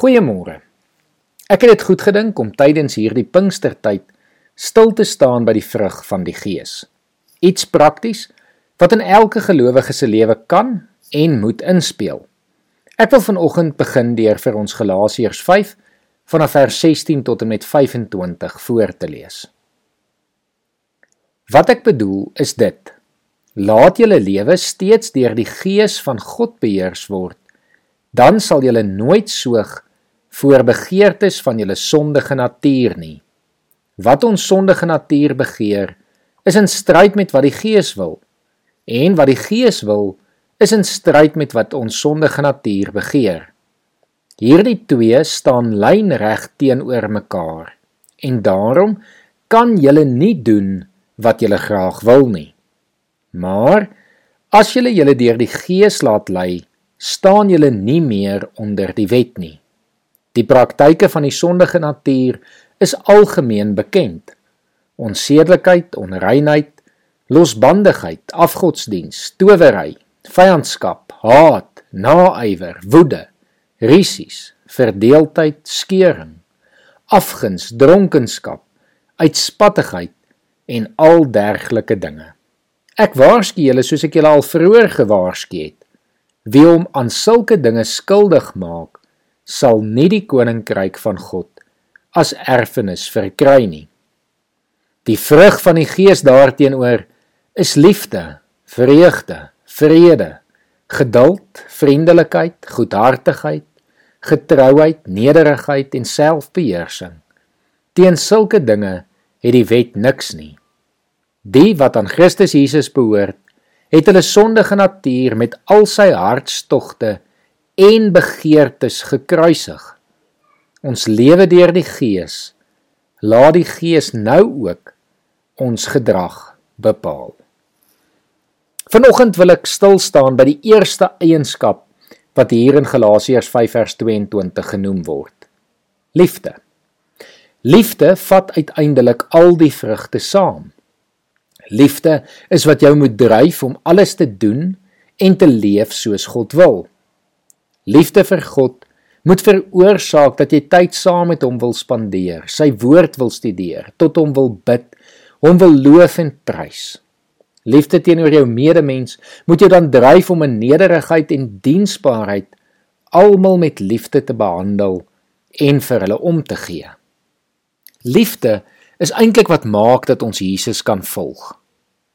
Goeiemôre. Ek het dit goed gedink om tydens hierdie Pinkstertyd stil te staan by die vrug van die Gees. Iets prakties wat in elke gelowige se lewe kan en moet inspel. Ek wil vanoggend begin deur vir ons Galasiërs 5 vanaf vers 16 tot en met 25 voor te lees. Wat ek bedoel is dit: Laat julle lewe steeds deur die Gees van God beheers word dan sal julle nooit soog voor begeertes van julle sondige natuur nie. Wat ons sondige natuur begeer, is in stryd met wat die Gees wil. En wat die Gees wil, is in stryd met wat ons sondige natuur begeer. Hierdie twee staan lynreg teenoor mekaar. En daarom kan julle nie doen wat julle graag wil nie. Maar as julle julle deur die Gees laat lei, staan julle nie meer onder die wet nie. Die praktyke van die sondige natuur is algemeen bekend. Onsedelikheid, onreinheid, losbandigheid, afgodsdiens, towery, vyandskap, haat, naaiwer, woede, risies, verdeeldheid, skeuring, afguns, dronkenskap, uitspattigheid en al dergelike dinge. Ek waarsku julle soos ek julle al vroeër gewaarsku het. Wie hom aan sulke dinge skuldig maak, sal nie die koninkryk van God as erfenis verkry nie. Die vrug van die Gees daarteenoor is liefde, vreugde, vrede, geduld, vriendelikheid, goedhartigheid, getrouheid, nederigheid en selfbeheersing. Teen sulke dinge het die wet niks nie. Die wat aan Christus Jesus behoort, het hulle sondige natuur met al sy hartstogte en begeertes gekruisig. Ons lewe deur die Gees. Laat die Gees nou ook ons gedrag bepaal. Vanoggend wil ek stil staan by die eerste eienskap wat hier in Galasiërs 5 vers 22 genoem word. Liefde. Liefde vat uiteindelik al die vrugte saam. Liefde is wat jou moet dryf om alles te doen en te leef soos God wil. Liefde vir God moet veroorsaak dat jy tyd saam met hom wil spandeer, sy woord wil studeer, tot hom wil bid, hom wil loof en prys. Liefde teenoor jou medemens moet jou dan dryf om in nederigheid en diensbaarheid almal met liefde te behandel en vir hulle om te gee. Liefde is eintlik wat maak dat ons Jesus kan volg.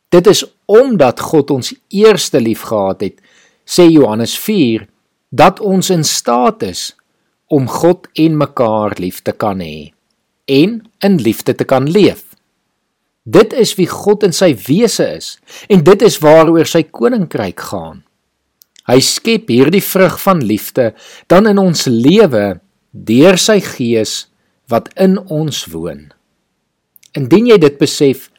Dit is omdat God ons eerste lief gehad het, sê Johannes 4, dat ons in staat is om God en mekaar lief te kan hê en in liefde te kan leef. Dit is wie God in sy wese is en dit is waaroor sy koninkryk gaan. Hy skep hierdie vrug van liefde dan in ons lewe deur sy gees wat in ons woon. Indien jy dit besef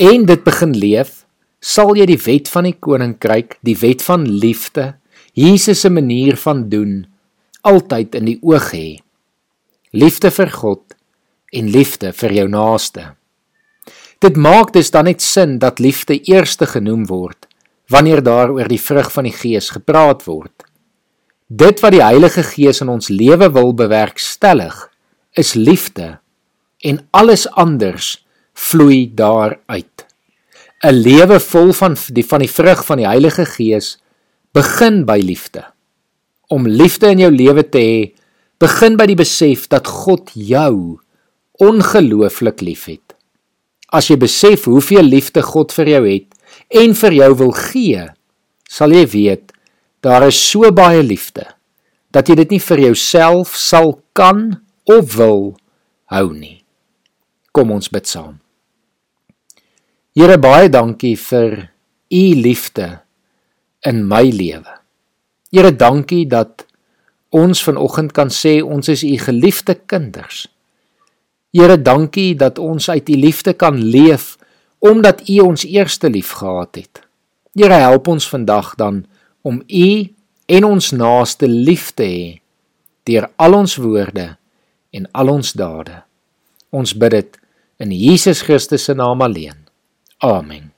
en dit begin leef, sal jy die wet van die koninkryk, die wet van liefde, Jesus se manier van doen altyd in die oog hê. Liefde vir God en liefde vir jou naaste. Dit maak dus dan net sin dat liefde eerste genoem word wanneer daar oor die vrug van die Gees gepraat word. Dit wat die Heilige Gees in ons lewe wil bewerkstellig, is liefde en alles anders vloei daaruit. 'n lewe vol van die van die vrug van die Heilige Gees begin by liefde. Om liefde in jou lewe te hê, begin by die besef dat God jou ongelooflik liefhet. As jy besef hoeveel liefde God vir jou het en vir jou wil gee, sal jy weet daar is so baie liefde dat jy dit nie vir jouself sal kan of wil hou nie. Kom ons bid saam. Here baie dankie vir u liefde in my lewe. Here dankie dat ons vanoggend kan sê ons is u geliefde kinders. Here dankie dat ons uit u liefde kan leef omdat u ons eerste lief gehad het. Here help ons vandag dan om u en ons naaste lief te hê deur al ons woorde en al ons dade. Ons bid dit in Jesus Christus se naam alleen. Amen.